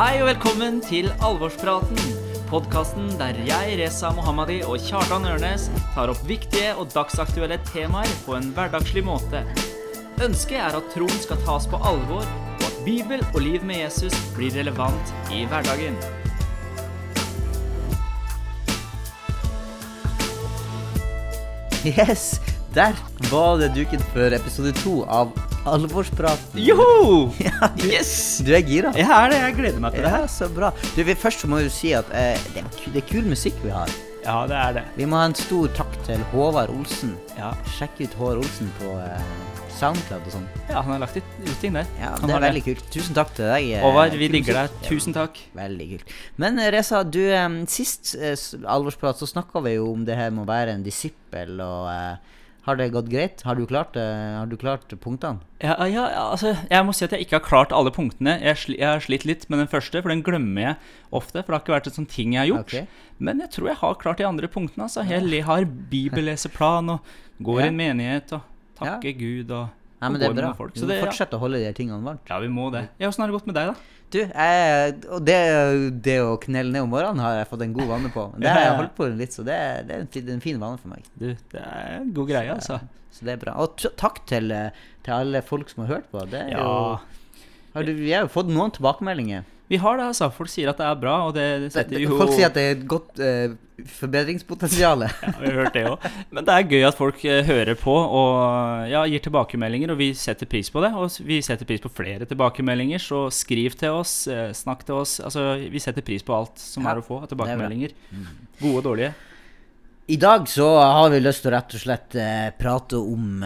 Hei og velkommen til Alvorspraten. Podkasten der jeg, Reza Mohammadi og Kjartan Ørnes tar opp viktige og dagsaktuelle temaer på en hverdagslig måte. Ønsket er at troen skal tas på alvor, og at Bibel og liv med Jesus blir relevant i hverdagen. Yes, der var det duket for episode to av Alvorspraten. Joho! Ja, du, Yes! du er gira? Jeg er det. Jeg gleder meg til det Ja, her. så bra. Du, vi, først må vi si at eh, det, er, det er kul musikk vi har. Ja, det er det. Vi må ha en stor takk til Håvard Olsen. Ja, Sjekk ut Håvard Olsen på eh, Soundcloud og sånn. ja han har lagt ut ut ting der. Ja, Han det er veldig kult. Tusen takk til deg. eh, Håvard, vi digger deg. Tusen takk. Ja, veldig kult. Men eh, Reza, du, eh, sist eh, alvorsprat så snakka vi jo om det her med å være en disippel, og eh, har det gått greit? Har du klart, eh, har du klart punktene? Ja, ja, altså, jeg må si at jeg ikke har klart alle punktene. Jeg, sli, jeg har slitt litt med den første, for den glemmer jeg ofte. For det har ikke vært en sånn ting jeg har gjort. Okay. Men jeg tror jeg har klart de andre punktene. Altså. Jeg har bibelleseplan og går i en menighet og takker Gud og, Nei, men det er bra. folk. Vi Så må det, ja. å holde de tingene varmt. ja, vi må det. Ja, Åssen har det gått med deg, da? Du, jeg, og det, det å knelle ned om morgenen har jeg fått en god vane på. Det har jeg holdt på litt, så det, det, er en, en fin vane for meg. Du, det er en god greie, altså. Så det er bra. Og takk til, eh, til alle folk som har hørt på. Det er Ja, jo, har du, vi har jo fått noen tilbakemeldinger. Vi har det, altså. Folk sier at det er bra, og det, setter jo folk sier at det er et godt eh, forbedringspotensial. Ja, vi har hørt det òg. Men det er gøy at folk eh, hører på og ja, gir tilbakemeldinger, og vi setter pris på det. Og vi setter pris på flere tilbakemeldinger, så skriv til oss, eh, snakk til oss. Altså, vi setter pris på alt som Ja, er å få av er tilbakemeldinger. Gode og dårlige. I dag så har vi lyst til å rett og slett eh, prate om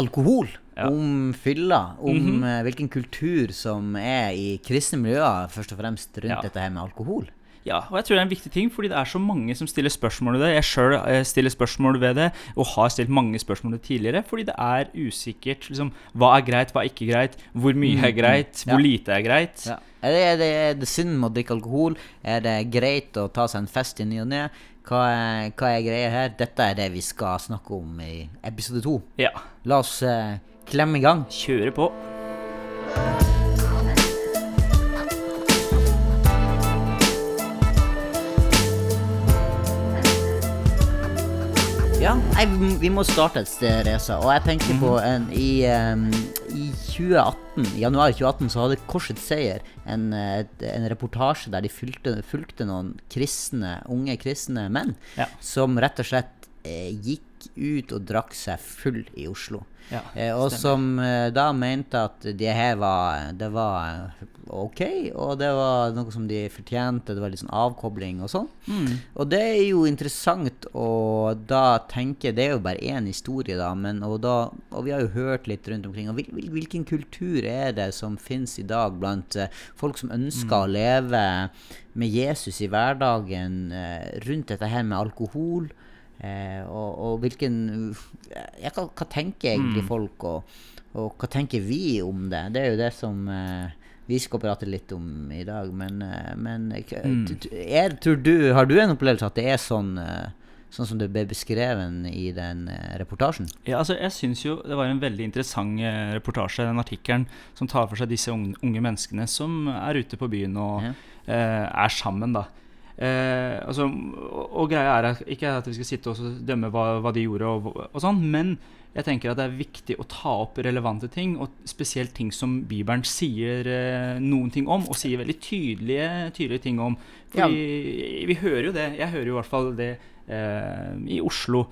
alkohol. Ja. Om fylla. Om mm -hmm. hvilken kultur som er i kristne miljøer, først og fremst rundt Ja. dette her med alkohol. Ja, og jeg tror det er en viktig ting, fordi det er så mange som stiller spørsmål ved det. Jeg sjøl stiller spørsmål ved det, og har stilt mange spørsmål tidligere, fordi det er usikkert. Liksom, hva er greit, hva er ikke greit? Hvor mye er greit? Ja. Hvor lite er greit? Ja. Er, det, er, det, er det synd med å drikke alkohol? Er det greit å ta seg en fest i ny og ne? Hva, er- hva er greia her? Dette er det vi skal snakke om i episode to. Ja. La oss eh, klemme i gang. Kjøre på. Ja, nei, vi må- starte et sted, Reza. Og jeg tenker på en, i, um, i 2018, januar 2018 så hadde Korsets Seier en, en reportasje der de fulgte, fulgte noen kristne, unge kristne menn Ja. som rett og slett gikk ut og drakk seg full i Oslo. Ja, Eh, og som eh, da mente at det her var, det var eh, ok, og det var noe som de fortjente. Det var litt sånn avkobling og sånn. Mm. Og det er jo interessant å da tenke Det er jo bare én historie, da, men og, da, og vi har jo hørt litt rundt omkring. Og hvil, hvil, hvilken kultur er det som finnes i dag blant eh, folk som ønsker å leve med Jesus i hverdagen, eh, rundt dette her med alkohol? Eh, og, og hvilken ja, hva, hva tenker egentlig folk, og, og hva tenker vi om det? Det er jo det som eh, vi skal prate litt om i dag. Men, eh, men t- t- er, tror du, har du en opplevelse at det er sånn, eh, sånn som det ble beskrevet i den eh, reportasjen? Ja, altså jeg synes jo Det var en veldig interessant eh, reportasje, den artikkelen, som tar for seg disse unge, unge menneskene som er ute på byen og Ja. eh, er sammen, da. Eh, altså, og, og greia er ikke at vi skal sitte og dømme hva, hva de gjorde, og, og sånn, men jeg tenker at det er viktig å ta opp relevante ting, og spesielt ting som Bibelen sier eh, noen ting om, og sier veldig tydelige, tydelige ting om. Fordi vi hører jo det, jeg hører jo i hvert fall det eh, i Oslo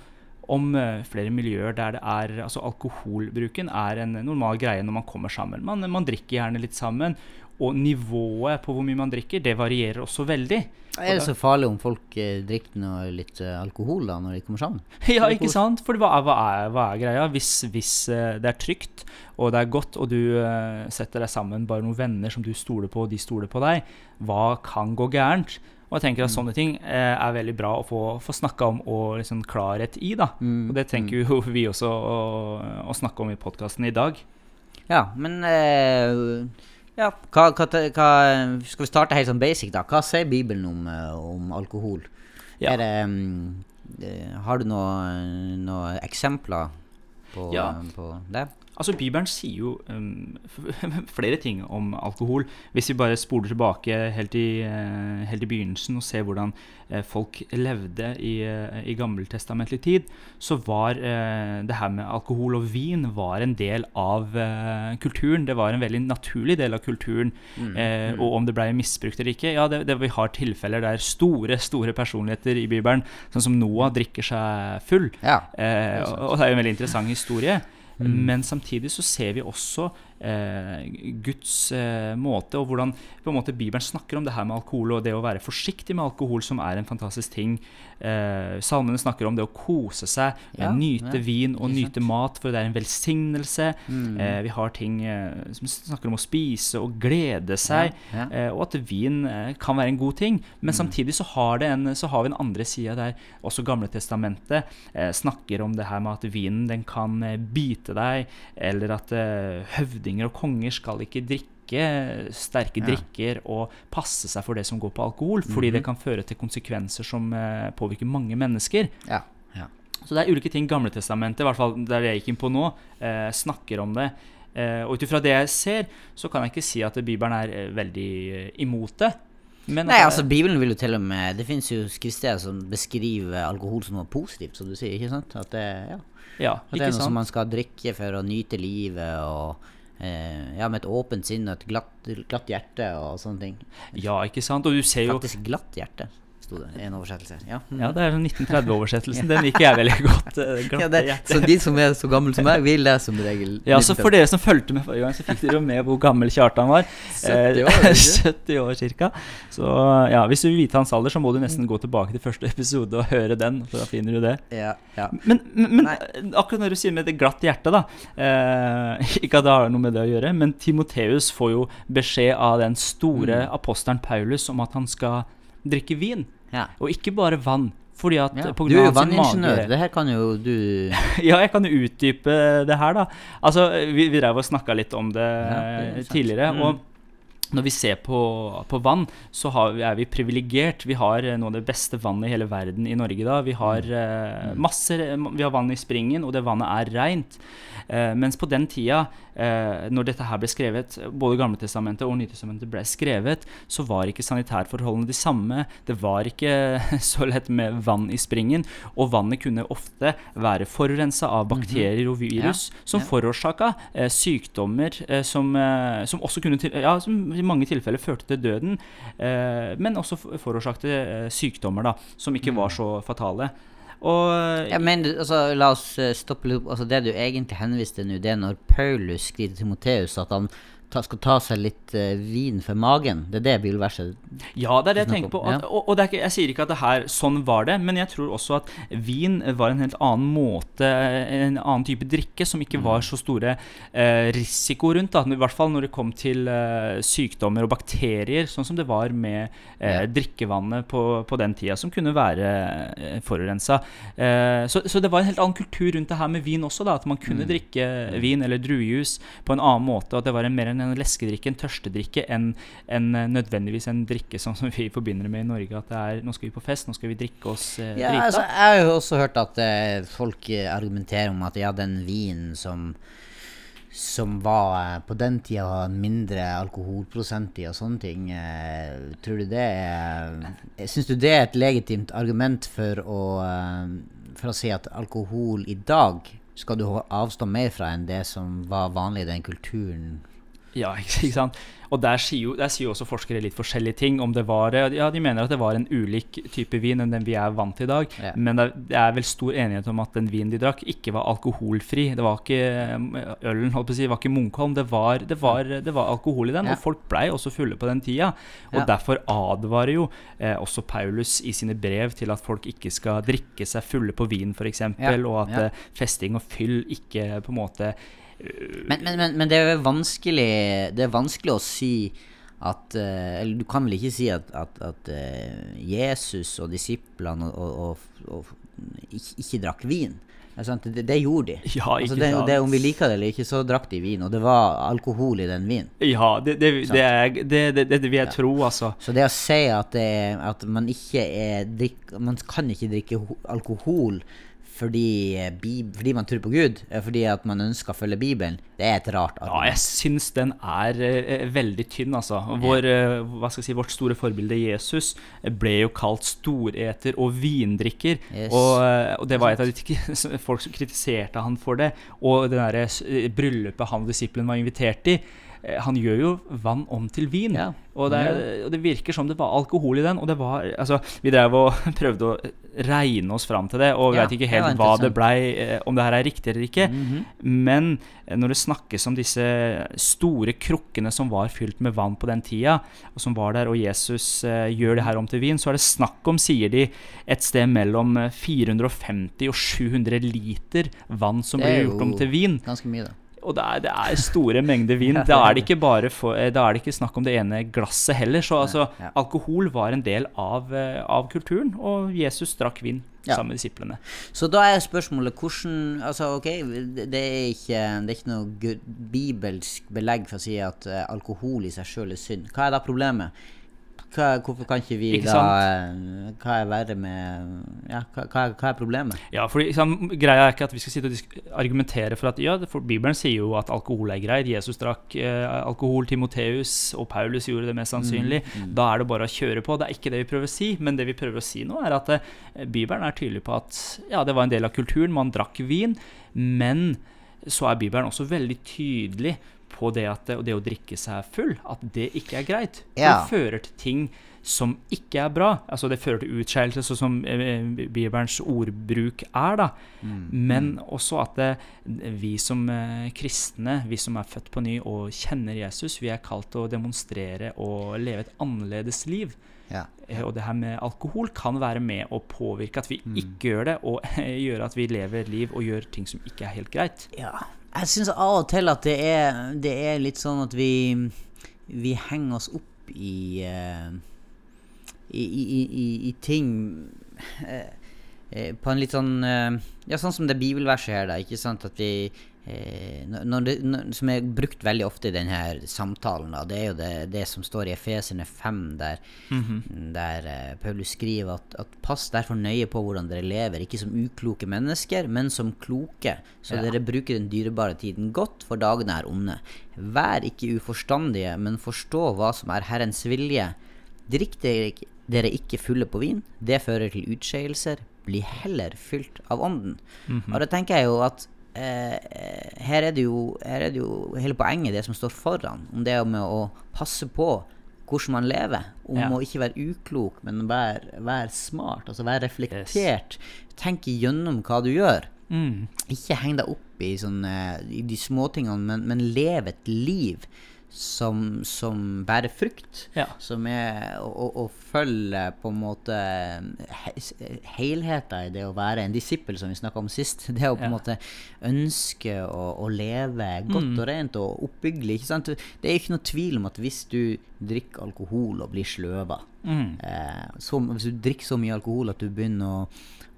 om eh, flere miljøer der det er Altså alkoholbruken er en normal greie når man kommer sammen. Man, man drikker gjerne litt sammen. Og nivået på hvor mye man drikker, det varierer også veldig. Er det så farlig om folk eh, drikker noe litt eh, alkohol da når de kommer sammen? Ja, ikke sant? For hva, hva, er, hva er greia? Hvis, hvis eh, det er trygt, og det er godt, og du eh, setter deg sammen bare noen venner som du stoler på, og de stoler på deg, hva kan gå gærent? Og jeg tenker at sånne ting eh, er veldig bra å få, få snakka om og liksom klarhet i, da. Mm, Og det tenker jo vi også å, å snakke om i podkasten i dag. Ja, men eh, ja, hva, hva, hva, Skal vi starte helt sånn basic, da? Hva sier Bibelen om, eh, om alkohol? Ja. Er det, eh, har du noen noe eksempler på, Ja. på det? Altså, Bibelen sier jo um, flere ting om alkohol. Hvis vi bare spoler tilbake helt i, uh, helt i begynnelsen og ser hvordan uh, folk levde i, uh, i gammeltestamentlig tid, så var det her med alkohol og vin var en del av kulturen. Det var en veldig naturlig del av kulturen. Mm, mm. Og om det ble misbrukt eller ikke Ja, det, det, vi har tilfeller der store store personligheter i Bibelen, sånn som Noah, drikker seg full. Ja, og, og det er jo en veldig interessant historie. Mm. Men samtidig så ser vi også Guds eh, måte, og hvordan på en måte Bibelen snakker om det her med alkohol og det å være forsiktig med alkohol, som er en fantastisk ting. Eh, salmene snakker om det å kose seg, ja, nyte ja, vin og nyte mat, for det er en velsignelse. Mm. Eh, vi har ting eh, som snakker om å spise og glede seg, ja, eh, og at vin kan være en god ting. Men mm. samtidig så har, en, så har, vi en andre side der også Gamle testamentet snakker om det her med at vinen den kan bite deg, eller at høvdinger høvdinger og konger skal ikke drikke sterke drikker og passe seg for det som går på alkohol, fordi mm -hmm. det kan føre til konsekvenser som eh, påvirker mange mennesker. Ja. Ja. Så det er ulike ting Gamletestamentet, i hvert fall der jeg gikk inn på nå, eh, snakker om det. Eh, og ut ifra det jeg ser, så kan jeg ikke si at Bibelen er eh, veldig eh, imot det. Men Nei, altså Bibelen vil jo til og med Det fins jo skriftsteder som beskriver alkohol som noe positivt, som du sier. ikke sant? At det, ja. Ja, at det er noe sant? som man skal drikke for å nyte livet og ja, med et åpent sinn og et glatt, glatt, hjerte og sånne ting. Ja, ikke sant? Og du ser jo Faktisk glatt hjerte sto det en oversettelse. Ja, ja det er 1930-oversettelsen. Den liker jeg veldig godt. Ja, det, så de som er så gamle som meg, vil lese som regel Ja, så for dere som fulgte med forrige gang, så fikk dere jo med hvor gammel Kjartan var. 70 år, 70 år ca. Så ja, hvis du vil vite hans alder, så må du nesten gå tilbake til første episode og høre den, for da finner du det. Ja, ja. Men, men, men akkurat når du sier med det glatt hjerte, da eh, Ikke at det har noe med det å gjøre, men Timoteus får jo beskjed av den store mm. apostelen Paulus om at han skal drikke vin. Ja. Og ikke bare vann. Fordi at ja. Du er jo vanningeniør. Det her kan jo du Ja, jeg kan jo utdype det her, da. Altså, vi, vi drev og snakka litt om det, ja, det tidligere. Mm. og når vi ser på, på vann, så vi, er vi privilegert. Vi har eh, noe av det beste vannet i hele verden i Norge da. Vi har, mm. eh, masse, vi har vann i springen, og det vannet er reint. Eh, mens på den tida, eh, når dette her ble skrevet, både Gamletestamentet og Nytestamentet ble skrevet, så var ikke sanitærforholdene de samme. Det var ikke så lett med vann i springen. Og vannet kunne ofte være forurensa av mhm. bakterier og virus ja. som ja. forårsaka eh, sykdommer eh, som, som, også kunne til, ja, som i mange tilfeller førte til døden, men også forårsakte sykdommer da, som ikke var mm. så fatale. Og, ja, men altså, La oss stoppe litt opp. altså, Det du egentlig henviste nå, det er når Paulus skriver til Timoteus at han ta, skal ta seg litt uh, vin for magen. Det er det bilverset Ja, det er det jeg tenker på. At, ja. Og, og ikke, jeg sier ikke at det her sånn var det, men jeg tror også at vin var en helt annen måte, en annen type drikke, som ikke var så store uh, risiko rundt. Da. I hvert fall når det kom til uh, sykdommer og bakterier, sånn som det var med drikkevannet på, på, den tida, som kunne være uh, forurensa. Så, så, det var en helt annen kultur rundt det her med vin også, da, at man kunne mm. drikke vin eller druejus på en annen måte. og at det var en mer en en leskedrikke, en tørstedrikke, enn en, eh, nødvendigvis en drikke sånn som vi forbinder med i Norge. At det er nå skal vi på fest, nå skal vi drikke oss eh, ja, drita. Altså, jeg har jo også hørt at eh, folk eh, argumenterer om at ja, den vinen som som var på den tida mindre alkoholprosent i og sånne ting. Eh, tror du det er Syns du det er et legitimt argument for å, for å si at alkohol i dag skal du avstå mer fra enn det som var vanlig i den kulturen ja, ikke sant. Og der sier, jo, der sier jo også forskere litt forskjellige ting. Om det var, ja, De mener at det var en ulik type vin enn den vi er vant til i dag. Ja. Men det er, vel stor enighet om at den vinen de drakk, ikke var alkoholfri. Det var ikke Ølen holdt på å si, var ikke Munkholm. Det var, det var, det var alkohol i den. Ja. Og folk blei også fulle på den tida. Og derfor advarer jo eh, også Paulus i sine brev til at folk ikke skal drikke seg fulle på vin, f.eks. Og at eh, festing og fyll ikke på en måte men, men, men, men, det er vanskelig Det er vanskelig å si at uh, Eller du kan vel ikke si at, at, at uh, Jesus og disiplene og, og, og, ikke, ikke, drakk vin. Det, det, gjorde de. Ja, altså det, det, om vi liker det eller ikke, så drakk de vin. Og det var alkohol i den vinen. Ja, det, det, vil jeg ja. tro, altså. Så det å si at, at man ikke er drikk, Man kan ikke drikke alkohol fordi, eh, fordi man tror på Gud, eh, fordi at man ønsker å følge Bibelen, det er et rart Ja, jeg syns den er eh, veldig tynn, altså. Vår, eh, si, vårt store forbilde Jesus ble jo kalt storeter og vindrikker. Yes. Og, eh, og det var et av de folk som kritiserte han for det. Og det derre bryllupet han og disippelen var invitert i. eh, Han gjør jo vann om til vin. Ja, Og, det, og det virker som det var alkohol i den. Og det var Altså, vi drev og prøvde å regne oss fram til det, og Ja, vet ikke helt det hva det ble, blei, eh, om det her er riktig eller ikke. Mhm. Men eh, når det snakkes om disse store krukkene som var fylt med vann på den tida, og som var der, og Jesus eh, gjør det her om til vin, så er det snakk om, sier de, et sted mellom eh, 450 og 700 liter vann som blir gjort om til vin. Ganske mye, da. Og det er, det er store mengder vin. Da er for, eh, da er det ikke snakk om det ene glasset heller. Så altså, alkohol var en del av, eh, av kulturen, og Jesus drakk vin Ja. sammen med disiplene. Så da er spørsmålet hvordan Altså, ok, det det er ikke, det er ikke noe bibelsk belegg for å si at eh, alkohol i seg sjøl er synd. Hva er da problemet? Hva, hvorfor kan ikke vi Ikke da sant? Hva er verre med Ja, hva, hva, hva er problemet? Ja, fordi sant, Greia er ikke at vi skal sitte og argumentere for at ja, for Bibelen sier jo at alkohol er greit. Jesus drakk eh, alkohol, Timoteus og Paulus gjorde det mest sannsynlig. Da er det bare å kjøre på. Det er ikke det vi prøver å si, men det vi prøver å si nå, er at eh, Bibelen er tydelig på at ja, det var en del av kulturen. Man drakk vin, men så er Bibelen også veldig tydelig på det at det, det å drikke seg full, at det ikke er greit. Ja. Det fører til ting som ikke er bra. Altså Det fører til utskeielse, sånn som eh, Bibelens ordbruk er. da. Men også at det, vi som eh, kristne, vi som er født på ny og kjenner Jesus, vi er kalt til å demonstrere og leve et annerledes liv. Ja. Eh, Og det her med alkohol kan være med å påvirke at vi ikke gjør det, og gjøre at vi lever et liv og gjør ting som ikke er helt greit. Ja. Jeg syns av og til at det er, det er litt sånn at vi, vi henger oss opp i eh, i, i, i, ting eh, på en litt sånn Ja, sånn som det bibelverset her, da. Ikke sant? At vi det, når, Som er brukt veldig ofte i denne samtalen, da. Det er jo det, det som står i Efeserne 5, der, der eh, Paulus skriver at, at pass derfor nøye på hvordan dere lever, ikke som ukloke mennesker, men som kloke, så Ja. dere bruker den dyrebare tiden godt, for dagene er onde. Vær ikke uforstandige, men forstå hva som er Herrens vilje. Drikk dere ikke, fulle på vin, det fører til utskeielser. Bli heller fylt av ånden. Og da tenker jeg jo at eh, her, er det jo, her er det jo hele poenget, det som står foran, om det med å passe på hvordan man lever. Om Ja. å ikke være uklok, men være, være smart. Altså være reflektert. Tenke gjennom hva du gjør. Mm. Ikke heng deg opp i, sånne, i de småtingene, men, men lev et liv som, som bærer frukt. Ja. Som er å, å, å følge på en måte he, helheten i det å være en disippel, som vi snakka om sist. Det å på en Ja. måte ønske å, å leve godt Mm. og rent og oppbyggelig. Ikke sant? Det er ikke noe tvil om at hvis du drikker alkohol og blir sløva Mm. eh, Hvis du drikker så mye alkohol at du begynner å,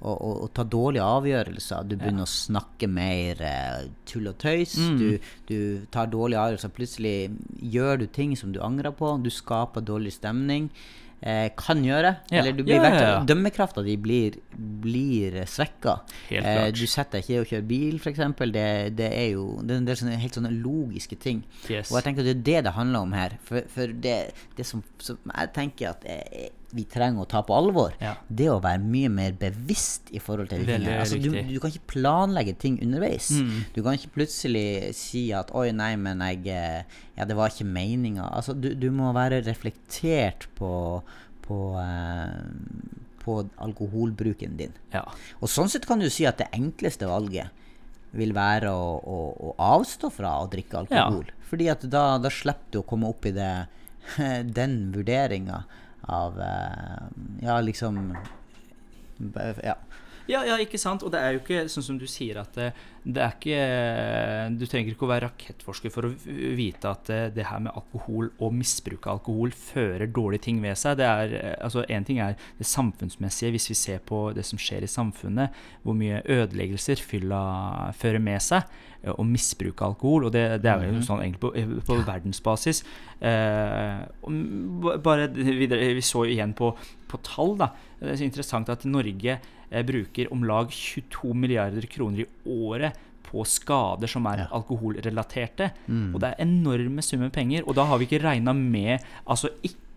å, å, å ta dårlige avgjørelser, du begynner å snakke mer eh, tull og tøys, Mm. du, du tar dårlige avgjørelser, plutselig gjør du ting som du angrer på, du skaper dårlig stemning. Eh, kan gjøre. Ja. Eller du blir Ja, ja. Dømmekrafta di blir, blir svekka. Eh, du setter deg ikke å kjøre bil, f.eks. Det, det er jo det er en del sånne, helt sånne logiske ting. Yes. Og jeg tenker at det er det det handler om her. For, for det, det som, som jeg tenker at eh, vi trenger å ta på alvor, Ja. det å være mye mer bevisst i forhold til de tingene. Altså, du, du kan ikke planlegge ting underveis. Mm. Du kan ikke plutselig si at 'oi, nei, men jeg eh, Ja, det var ikke meninga'. Altså, du, du må være reflektert på på, eh, på alkoholbruken din. Ja. Og sånn sett kan du si at det enkleste valget vil være å, å, å avstå fra å drikke alkohol. Fordi at da, da slipper du å komme opp i det, den vurderinga av eh, Ja, liksom Ja. Ja, ja, ikke sant? Og det er jo ikke sånn som du sier at det, det er ikke Du trenger ikke å være rakettforsker for å vite at det, det her med alkohol og misbruk av alkohol fører dårlige ting ved seg. Det er, eh, altså Én ting er det samfunnsmessige, hvis vi ser på det som skjer i samfunnet, hvor mye ødeleggelser fylla fører med seg, eh, og misbruk av alkohol. Og det, det er jo sånn egentlig på, på verdensbasis. Eh, bare videre, Vi så igjen på på tall, da. Det er så interessant at Norge eh, bruker om lag 22 milliarder kroner i året på skader som er Ja. alkoholrelaterte. Mm. Og det er enorme summer penger. Og da har vi ikke regna med altså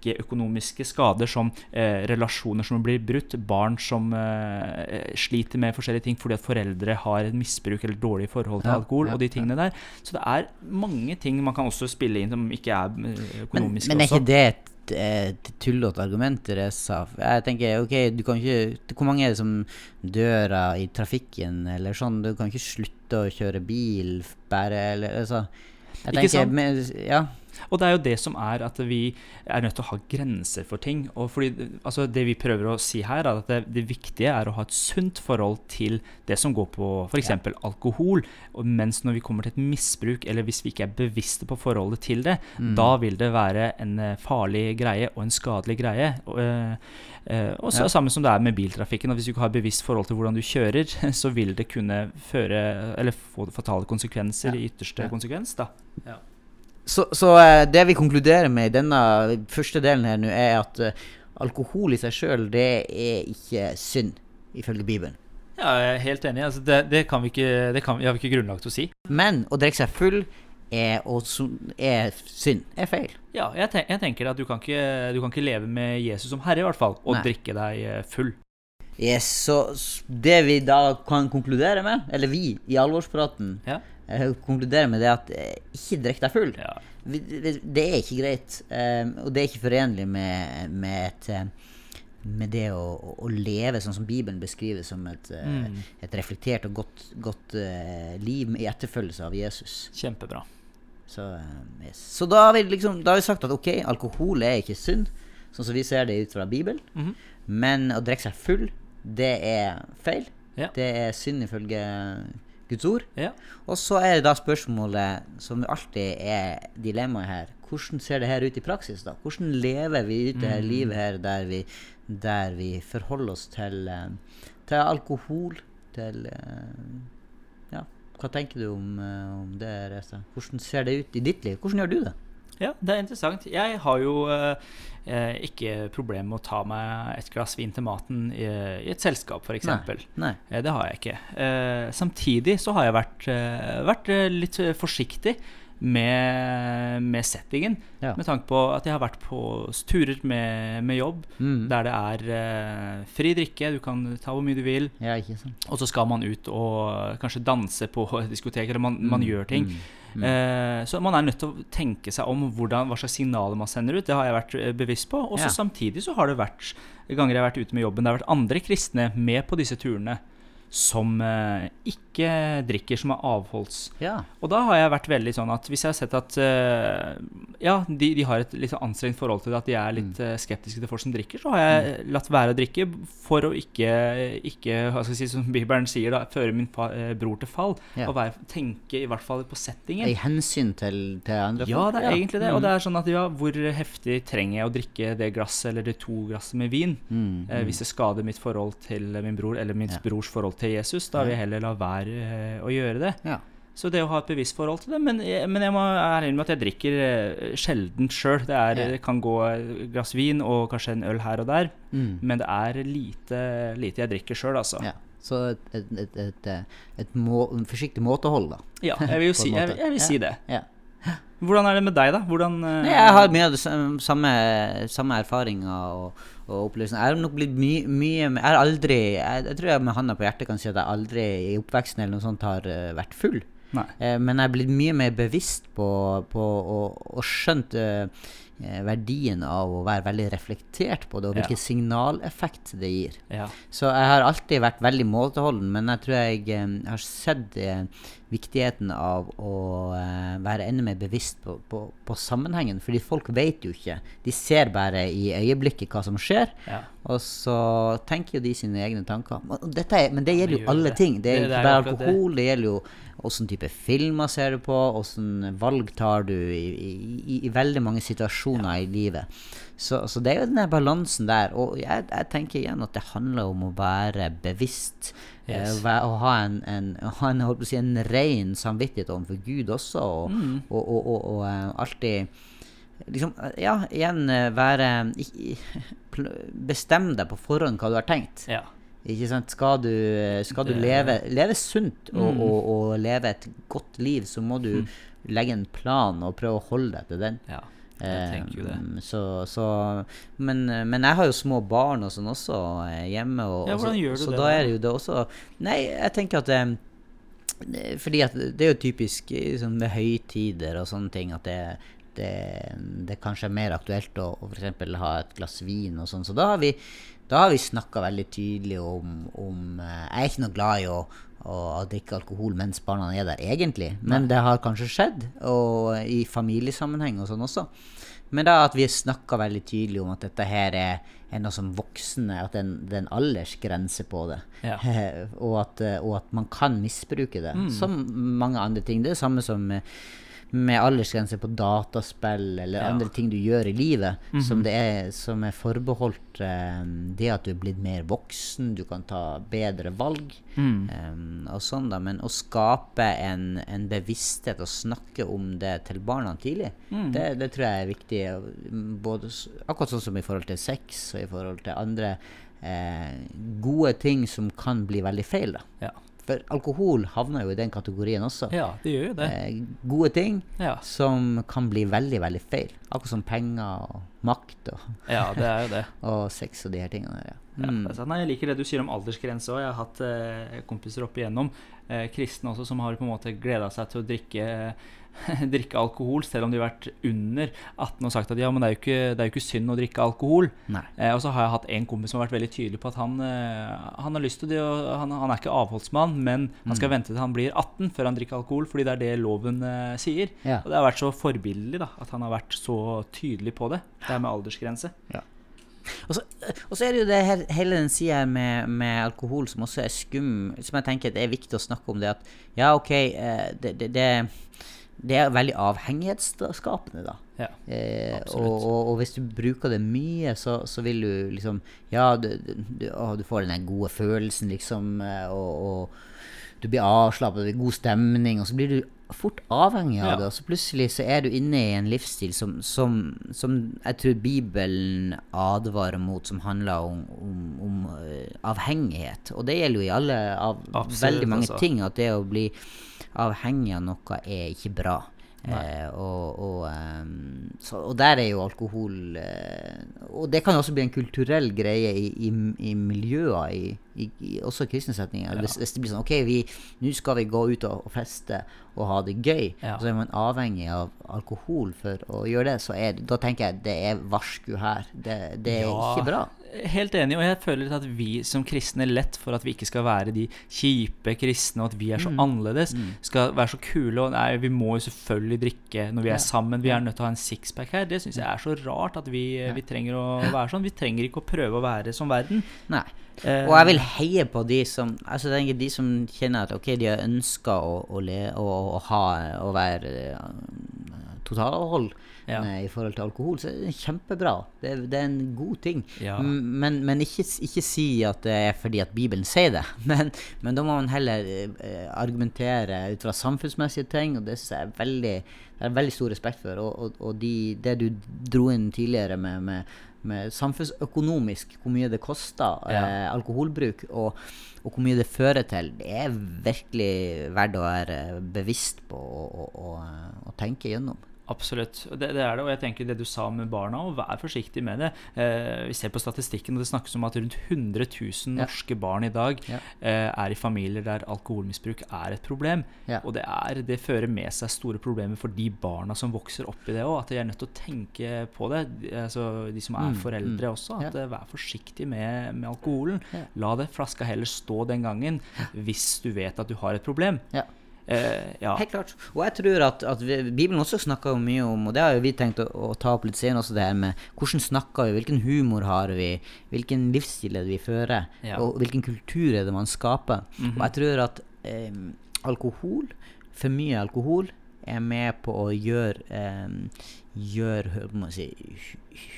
ikke-økonomiske skader som eh, relasjoner som blir brutt, barn som eh, sliter med forskjellige ting fordi at foreldre har et misbruk eller dårlig forhold til alkohol, ja, og de tingene der. Så det er mange ting man kan også spille inn som ikke er økonomiske. Men, men er ikke det et, et tullete argument, Teresa? Jeg tenker, ok, du kan ikke Hvor mange er det som dør i trafikken, eller sånn? Du kan ikke slutte å kjøre bil bare, eller altså Jeg Ikke sant? men, ja. Og det er jo det som er at vi er nødt til å ha grenser for ting. Og fordi, altså det vi prøver å si her, er at det, det viktige er å ha et sunt forhold til det som går på f.eks. eksempel alkohol. Mens når vi kommer til et misbruk, eller hvis vi ikke er bevisste på forholdet til det, Mm. da vil det være en eh, farlig greie og en skadelig greie. Og, eh, og så Ja. samme som det er med biltrafikken. at Hvis du ikke har bevisst forhold til hvordan du kjører, så vil det kunne føre, eller få fatale konsekvenser Ja. i ytterste Ja. konsekvens. da. Så, så eh, det vi konkluderer med i denne første delen her nå, er at eh, alkohol i seg sjøl, det er ikke synd, ifølge Bibelen. Ja, jeg er helt enig. Altså, det, det, kan vi ikke, det kan, har vi ikke grunnlag til å si. Men å drikke seg full er, er synd. Er feil. Ja, jeg, ten, jeg tenker at du kan, ikke, du kan ikke leve med Jesus som herre, i hvert fall, og Nei. drikke deg eh, full. Yes, så det vi da kan konkludere med, eller vi i alvorspraten Ja. Konkluderer med, det at eh, ikke drikk deg full. Ja. Det, er ikke greit, eh, og det er ikke forenlig med, med, et, eh, med det å, å- leve sånn som Bibelen beskriver som et, eh, Mm. et reflektert og godt, godt liv i etterfølgelse av Jesus. Kjempebra. Så, yes. så da, har vi liksom, da har vi sagt at ok, alkohol er ikke synd, sånn som vi ser det ut fra Bibelen. Mhm. Men å drikke seg full, det er feil. Ja. Det er synd ifølge Guds ord. Ja. Og så er det da spørsmålet, som alltid er dilemmaet her, hvordan ser det her ut i praksis? da? Hvordan lever vi ut det Mm. her livet her der vi, der vi forholder oss til, eh, til alkohol, til eh, Ja, hva tenker du om, eh, om det, Reza? Hvordan ser det ut i ditt liv? Hvordan gjør du det? Ja, det er interessant. Jeg har jo eh, eh, ikke problem med å ta meg et glass vin til maten i, i et selskap, f.eks. Eh, Det har jeg ikke. Eh, samtidig så har jeg vært, eh, vært eh, litt forsiktig med, med settingen. Ja. Med tanke på at jeg har vært på turer med, med jobb Mm. der det er uh, fri drikke, du kan ta hvor mye du vil. Ja, ikke sant? Og så skal man ut og kanskje danse på et diskotek, eller man, man Mm, gjør ting. mm, Eh, så man er nødt til å tenke seg om hvordan, hva slags signaler man sender ut. Det har jeg vært eh, bevisst på. Og Ja. samtidig så har det vært ganger jeg har vært ute med jobben, det har vært andre kristne med på disse turene som eh, ikke drikker, som er avholds. Ja. Og da har jeg vært veldig sånn at hvis jeg har sett at eh, ja, de, de har et litt sånn anstrengt forhold til det, at de er litt mm. skeptiske til folk som drikker, så har jeg latt være å drikke for å ikke, ikke hva skal jeg si, som Bibelen sier, da, føre min fa eh, bror til fall. Ja. Og være, tenke i hvert fall på settingen. I hensyn til, til andre Ja, det er egentlig det. Og Mm. det er sånn at ja, hvor heftig trenger jeg å drikke det glasset eller de to glassene med vin? Mm, Eh, mm. hvis det skader mitt forhold til min bror, eller min Ja. brors forhold til Jesus, da vil jeg heller la være eh, å gjøre det. Ja. Så det å ha et bevisst forhold til det. Men jeg, men jeg må ærlig med at jeg drikker eh, sjelden sjøl. Det er, Ja. kan gå et glass vin og kanskje en øl her og der, Mm. men det er lite, lite jeg drikker sjøl, altså. Ja. Så et, et, et, et, et må, forsiktig måtehold, da. Ja, jeg vil jo si, jeg, jeg vil si det. Ja. Hvordan er det med deg, da? Hvordan eh, Nei, jeg har mye av det samme, samme erfaringer og, og opplevelsen. Jeg har nok blitt mye, mye Jeg har aldri jeg, jeg tror jeg med handa på hjertet kan si at jeg aldri i oppveksten eller noe sånt har uh, vært full. Eh, men jeg er blitt mye mer bevisst på, på og, og skjønt eh, verdien av å være veldig reflektert på det, og Ja. hvilken signaleffekt det gir. Ja. Så jeg har alltid vært veldig måteholden, men jeg tror jeg eh, har sett eh, viktigheten av å eh, være enda mer bevisst på, på, på sammenhengen. Fordi folk vet jo ikke. De ser bare i øyeblikket hva som skjer, Ja. og så tenker jo de sine egne tanker. Men, er, men det gjelder jo alle det. ting. Det Det- gjelder det er ikke bare alkohol, det gjelder jo åssen type filmer ser du på, åssen valg tar du i, i, i, veldig mange situasjoner i livet. Så, så det er jo den balansen der. Og jeg, jeg tenker igjen at det handler om å være bevisst. eh, Yes. væ- å ha en, en, ha en, si, en ren samvittighet overfor Gud også, og, Mm. og, og, og, eh, alltid liksom, eh, Ja, igjen eh, være Bestem deg på forhånd hva du har tenkt. Ja. Ikke sant? Skal du, eh, skal du leve, leve sunt og, Mm. og, og leve et godt liv, så må du Mm. legge en plan og prøve å holde deg til den. ja. Jeg tenker jo det. Eh, Så, så, men, men jeg har jo små barn og sånn også eh, hjemme. Og, Ja, hvordan gjør du så det Så da? er det jo det også Nei, jeg tenker at det, det- Fordi at det er jo typisk eh, sånn med høytider og sånne ting at det, det, det kanskje er mer aktuelt å, å f.eks. ha et glass vin og sånn. Så da har vi, da har vi snakka veldig tydelig om, om eh, Jeg er ikke noe glad i å, å drikke alkohol mens barna er der, egentlig. Men det har kanskje skjedd, og i familiesammenheng og sånn også. Men da at vi snakka veldig tydelig om at dette her er, er noe som voksne At det er en, er aldersgrense på det. Ja. og, at, eh, og at man kan misbruke det. Mm. Som mange andre ting. Det er det samme som med, aldersgrense på dataspill eller Ja. andre ting du gjør i livet, som, Mhm. det er, som er forbeholdt eh, det at du er blitt mer voksen, du kan ta bedre valg. Mm. eh, og sånn da, Men å skape en, en bevissthet og snakke om det til barna tidlig, Mm. det, det tror jeg er viktig. Både, akkurat sånn som i forhold til sex og i forhold til andre eh, gode ting som kan bli veldig feil. da. Ja. For alkohol havner jo i den kategorien også. ja, det gjør jo det. Eh, gode ting Ja. som kan bli veldig, veldig feil. Akkurat som penger og makt og, ja, det er jo det. og sex og de her tingene. der, Ja. Ja, Mm. det er. Nei, jeg liker det du sier om aldersgrense òg. Jeg har hatt eh, kompiser opp igjennom, eh, kristne også, som har på en måte gleda seg til å drikke, drikke alkohol, selv om de har vært under 18 og sagt at ja, men det er jo ikke, det er jo ikke synd å drikke alkohol. Eh, og så har jeg hatt en kompis som har vært veldig tydelig på at han, eh, han har lyst til det, og han, han er ikke avholdsmann, men han skal vente til han blir 18 før han drikker alkohol, fordi det er det loven eh, sier. Ja. Og det har vært så forbilledlig da, at han har vært så tydelig på det, det her med aldersgrense. Og så, og så er det jo det her, hele den sida med, med alkohol som også er skum, som jeg tenker det er viktig å snakke om. det at Ja, OK, eh, det, det, det, det er veldig avhengighetsskapende, da. Ja, Eh, og, og, og hvis du bruker det mye, så, så vil du liksom Ja, du, du, å, du får den gode følelsen, liksom, eh, og, og du blir avslappet, det blir god stemning, og så blir du fort avhengig av Ja. det. Og så plutselig så er du inne i en livsstil som, som, som jeg tror Bibelen advarer mot, som handler om, om, om eh, avhengighet. Og det gjelder jo i alle av Absolutt, veldig mange altså. ting, at det å bli avhengig av noe er ikke bra. Eh, og, og, um, så, og der er jo alkohol eh, Og det kan også bli en kulturell greie i, i, i miljøer, i, i, i også kristne setninger. Hvis, hvis det blir sånn OK, nå skal vi gå ut og, og feste og ha det gøy, Ja. så er man avhengig av alkohol for å gjøre det, så er, da tenker jeg det er varsku her. Det, det er Ja. ikke bra. Helt enig, og jeg føler at vi som kristne lett for at vi ikke skal være de kjipe kristne, og at vi er så Mm. annerledes, skal være så kule. Og nei, vi må jo selvfølgelig drikke når vi er sammen. Vi er nødt til å ha en sixpack her. Det syns jeg er så rart at vi, vi trenger å være sånn. Vi trenger ikke å prøve å være som verden. Nei. Eh, Og jeg vil heie på de som altså de som kjenner at ok, de har ønska å, å, le, å, å ha å være uh, totalhold Ja. i forhold til alkohol, så er det kjempebra. Det, det er en god ting. Ja. Men, men ikke, ikke si at det er fordi at Bibelen sier det. Men, men da må man heller eh, argumentere ut fra samfunnsmessige ting, og det syns jeg er veldig, det er veldig stor respekt for. Og, og, og de, det du dro inn tidligere med, med, med samfunnsøkonomisk, hvor mye det koster Ja. eh, alkoholbruk, og, og hvor mye det fører til, det er virkelig verdt å være bevisst på og tenke gjennom. Absolutt. Det, det er det. Og jeg tenker det du sa med barna, og vær forsiktig med det. Eh, vi ser på statistikken, og det snakkes om at rundt 100 000 Ja. norske barn i dag Ja. eh, er i familier der alkoholmisbruk er et problem. Ja. Og det, er, det fører med seg store problemer for de barna som vokser opp i det òg. At de er nødt til å tenke på det. De, altså, de som er Mm, foreldre mm. også. At Ja. eh, Vær forsiktig med, med alkoholen. Ja. La det flaska heller stå den gangen hvis du vet at du har et problem. Ja. Eh, ja. Helt klart. Og jeg tror at, at vi, Bibelen også snakker mye om, og det har jo vi tenkt å, å ta opp litt senere også, det her med hvordan snakker vi, hvilken humor har vi, hvilken livsstil er det vi fører, Ja. og hvilken kultur er det man skaper. Mhm. Og jeg tror at eh, alkohol, for mye alkohol, er med på å gjøre eh, Gjør si,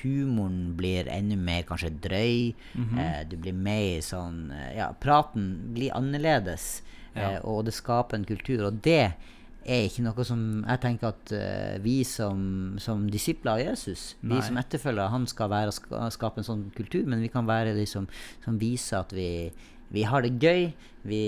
humoren blir enda mer kanskje drøy. Mhm. eh, du blir mer sånn eh, Ja, praten blir annerledes. Ja. Eh, og det skaper en kultur. Og det er ikke noe som jeg tenker at uh, vi som, som disipler av Jesus, Nei. vi som etterfølgere, han skal være og skape en sånn kultur, men vi kan være de som, som viser at vi, vi har det gøy, vi,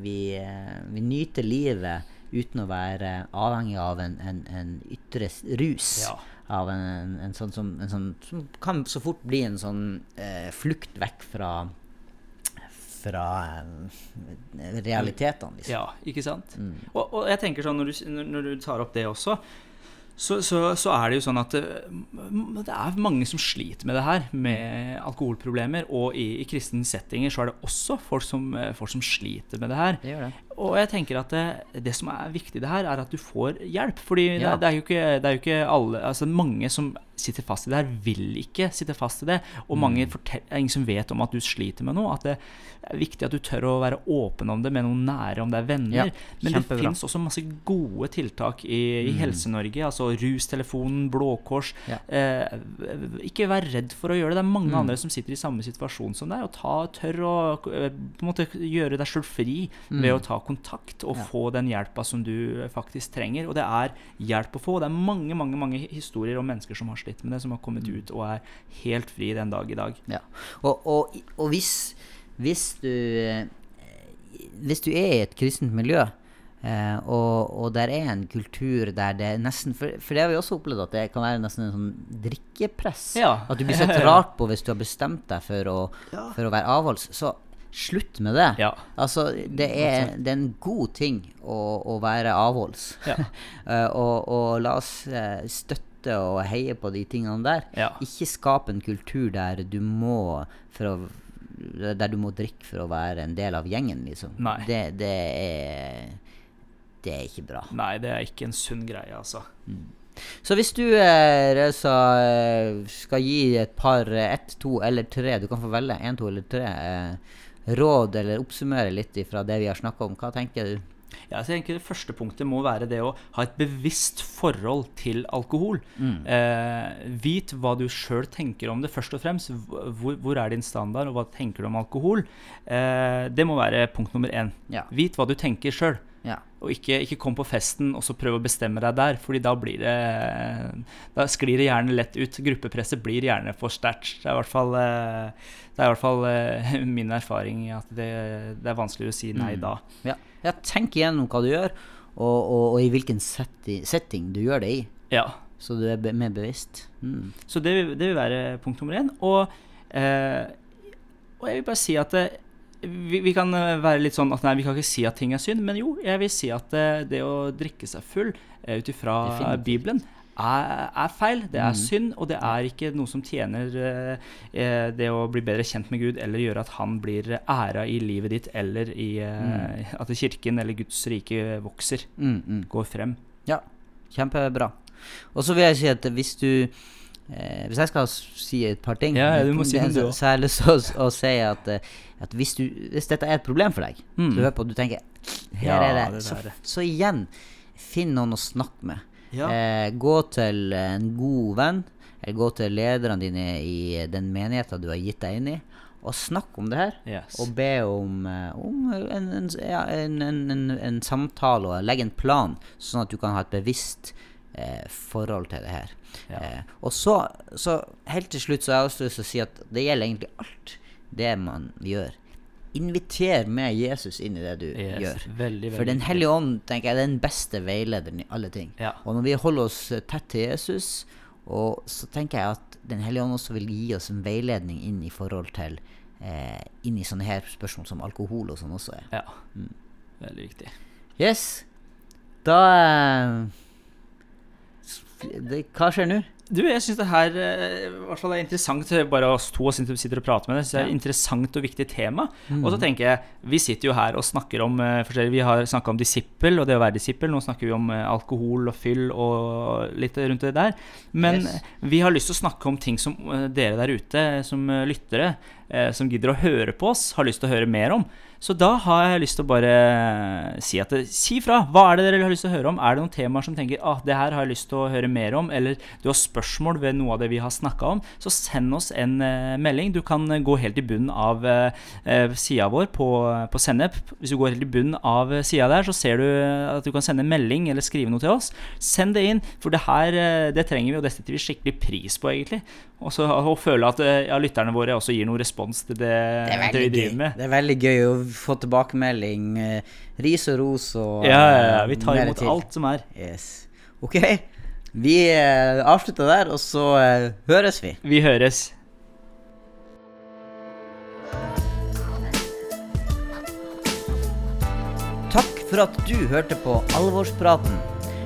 vi, uh, vi nyter livet uten å være avhengig av en, en, en ytre rus. Ja. Av en, en, sånn som, en sånn som kan så fort bli en sånn uh, flukt vekk fra fra eh, realitetene, liksom. Ja, ikke sant? Mm. Og, og jeg tenker sånn, når du, når- du tar opp det også, så, så, så er det jo sånn at det, det er mange som sliter med det her, med alkoholproblemer. Og i, i kristne settinger så er det også folk som, eh, folk som sliter med det her. Det gjør det. Og jeg tenker at det, det som er viktig det her, er at du får hjelp. Fordi Ja. det, er jo ikke, er jo ikke alle Altså mange som sitter fast i det her, vil ikke sitte fast i det. Og mange fortell, er ingen som vet om at du sliter med noe. At det er viktig at du tør å være åpen om det med noen nære, om det er venner. Ja, Men det fins også masse gode tiltak i, i Helse-Norge. Altså Rustelefonen, Blå Kors. Ja. Eh, ikke vær redd for å gjøre det. Det er mange Mm. andre som sitter i samme situasjon som deg. Og ta, tør å eh, på en måte gjøre deg sjøl fri ved å ta kontakt og Mm. Ja. få den hjelpa som du faktisk trenger. Og det er hjelp å få. Det er mange mange, mange historier om mennesker som har slitt med det, som har kommet Mm. ut og er helt fri den dag i dag. Ja. Og, og, og hvis, hvis du eh, Hvis du er i et kristent miljø, Uh, og, og der er en kultur der det nesten For, for det har vi også opplevd at det kan være nesten en sånn drikkepress. Ja. At du blir sett rart på hvis du har bestemt deg for å, for å være avholds. Så slutt med det. Ja. Altså, det er, det er en god ting å, å være avholds. Ja. Eh, og, og la oss eh, støtte og heie på de tingene der. Ja. Ikke skape en kultur der du må for å der du må drikke for å være en del av gjengen, liksom. Det, det er Det er ikke bra. Nei, det er ikke en sunn greie, altså. Så hvis du, eh, Reza, eh, skal gi et par, eh, ett, to eller tre, du kan få velge én, to eller tre, råd eller oppsummere litt fra det vi har snakka om, hva tenker du? Ja, så jeg tenker Det første punktet må være det å ha et bevisst forhold til alkohol. Eh, vit hva du sjøl tenker om det, først og fremst. Hvor, hvor er din standard, og hva tenker du om alkohol? Eh, det må være punkt nummer én. Ja. Vit hva du tenker sjøl. Ja. Og ikke, ikke kom på festen og så prøv å bestemme deg der, Fordi da blir det Da sklir det gjerne lett ut. Gruppepresset blir gjerne for sterkt. Det er i hvert fall, eh, det er i hvert fall eh, min erfaring at det, det er vanskeligere å si nei Mm. da. Ja. ja, tenk igjennom hva du gjør, og, og, og i hvilken setting, setting du gjør det i. Ja. Så du er be mer bevisst. Mm. Så det, det vil være punkt nummer én. Og, eh, og jeg vil bare si at eh, vi, vi kan eh, være litt sånn at nei, vi kan ikke si at ting er synd, men jo, jeg vil si at det, det å drikke seg full uh, ut ifra Bibelen er, er feil. Det er Mm. synd, og det er ikke noe som tjener eh, eh, det å bli bedre kjent med Gud, eller gjøre at han blir æra i livet ditt, eller i eh, at kirken eller Guds rike vokser, Mm, mm. går frem. Ja, kjempebra. Og så vil jeg si at hvis du eh, Hvis jeg skal si et par ting, Ja, ja, du må si det- så, også. så har jeg lyst til å, å si at, eh, at hvis, du, hvis dette er et problem for deg, Mm. så hører på og du tenker Her Ja, er det. det Så, så igjen, finn noen å snakke med. Ja. Eh, gå til en god venn, eller gå til lederne dine i den menigheten du har gitt deg inn i, og snakk om det her. Yes. Og be om, eh, om en, en, en, en, en, en samtale og legge en plan, sånn at du kan ha et bevisst eh, forhold til det her. Ja. Eh, og så, så helt til slutt så har jeg også lyst til å si at det gjelder egentlig alt det man gjør. Inviter med Jesus inn i det du Yes, gjør. Veldig, veldig For Den hellige ånd tenker jeg er den beste veilederen i alle ting. Ja. Og når vi holder oss eh, tett til Jesus, og så tenker jeg at Den hellige ånd også vil gi oss en veiledning inn i forhold til eh, Inn i sånne her spørsmål som alkohol og sånn også er. Ja. Veldig viktig. Yes. Da eh, det, Hva skjer nå? Du, jeg syns det her eh, i hvert fall er interessant, bare oss to som sitter og prater med det. Så det er et interessant og viktig tema. Og så tenker jeg, vi sitter jo her og snakker om eh, Vi har snakka om disippel og det å være disippel. Nå snakker vi om eh, alkohol og fyll og litt rundt det der. Men Yes. vi har lyst til å snakke om ting som dere der ute, som lyttere, som gidder å høre på oss, har lyst til å høre mer om. Så da har jeg lyst til å bare si at si fra. Hva er det dere har lyst til å høre om? Er det noen temaer som tenker ah, det her har jeg lyst til å høre mer om, eller du har spørsmål ved noe av det vi har snakka om, så send oss en uh, melding. Du kan uh, gå helt i bunnen av uh, sida vår på, på Sennep. Hvis du går helt i bunnen av sida der, så ser du at du kan sende en melding eller skrive noe til oss. Send det inn, for det her det trenger vi, og det setter vi skikkelig pris på, egentlig. Og så føle at ja, lytterne våre også gir noe respons til det, det, det vi driver med. Det er veldig gøy å få tilbakemelding. Eh, ris og ros og Ja, ja, ja. Vi tar imot alt som er. Yes. Ok. Vi eh, avslutter der, og så eh, høres vi. Vi høres. Takk for at du hørte på Alvorspraten.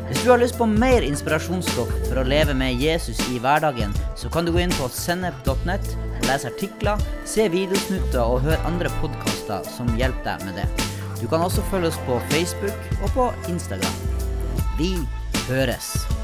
Hvis du har lyst på mer inspirasjonsstoff for å leve med Jesus i hverdagen, så kan du gå inn på sennep.nett og lese artikler, se videosnutter og høre andre podkaster som hjelper deg med det. Du kan også følge oss på Facebook og på Instagram. Vi høres!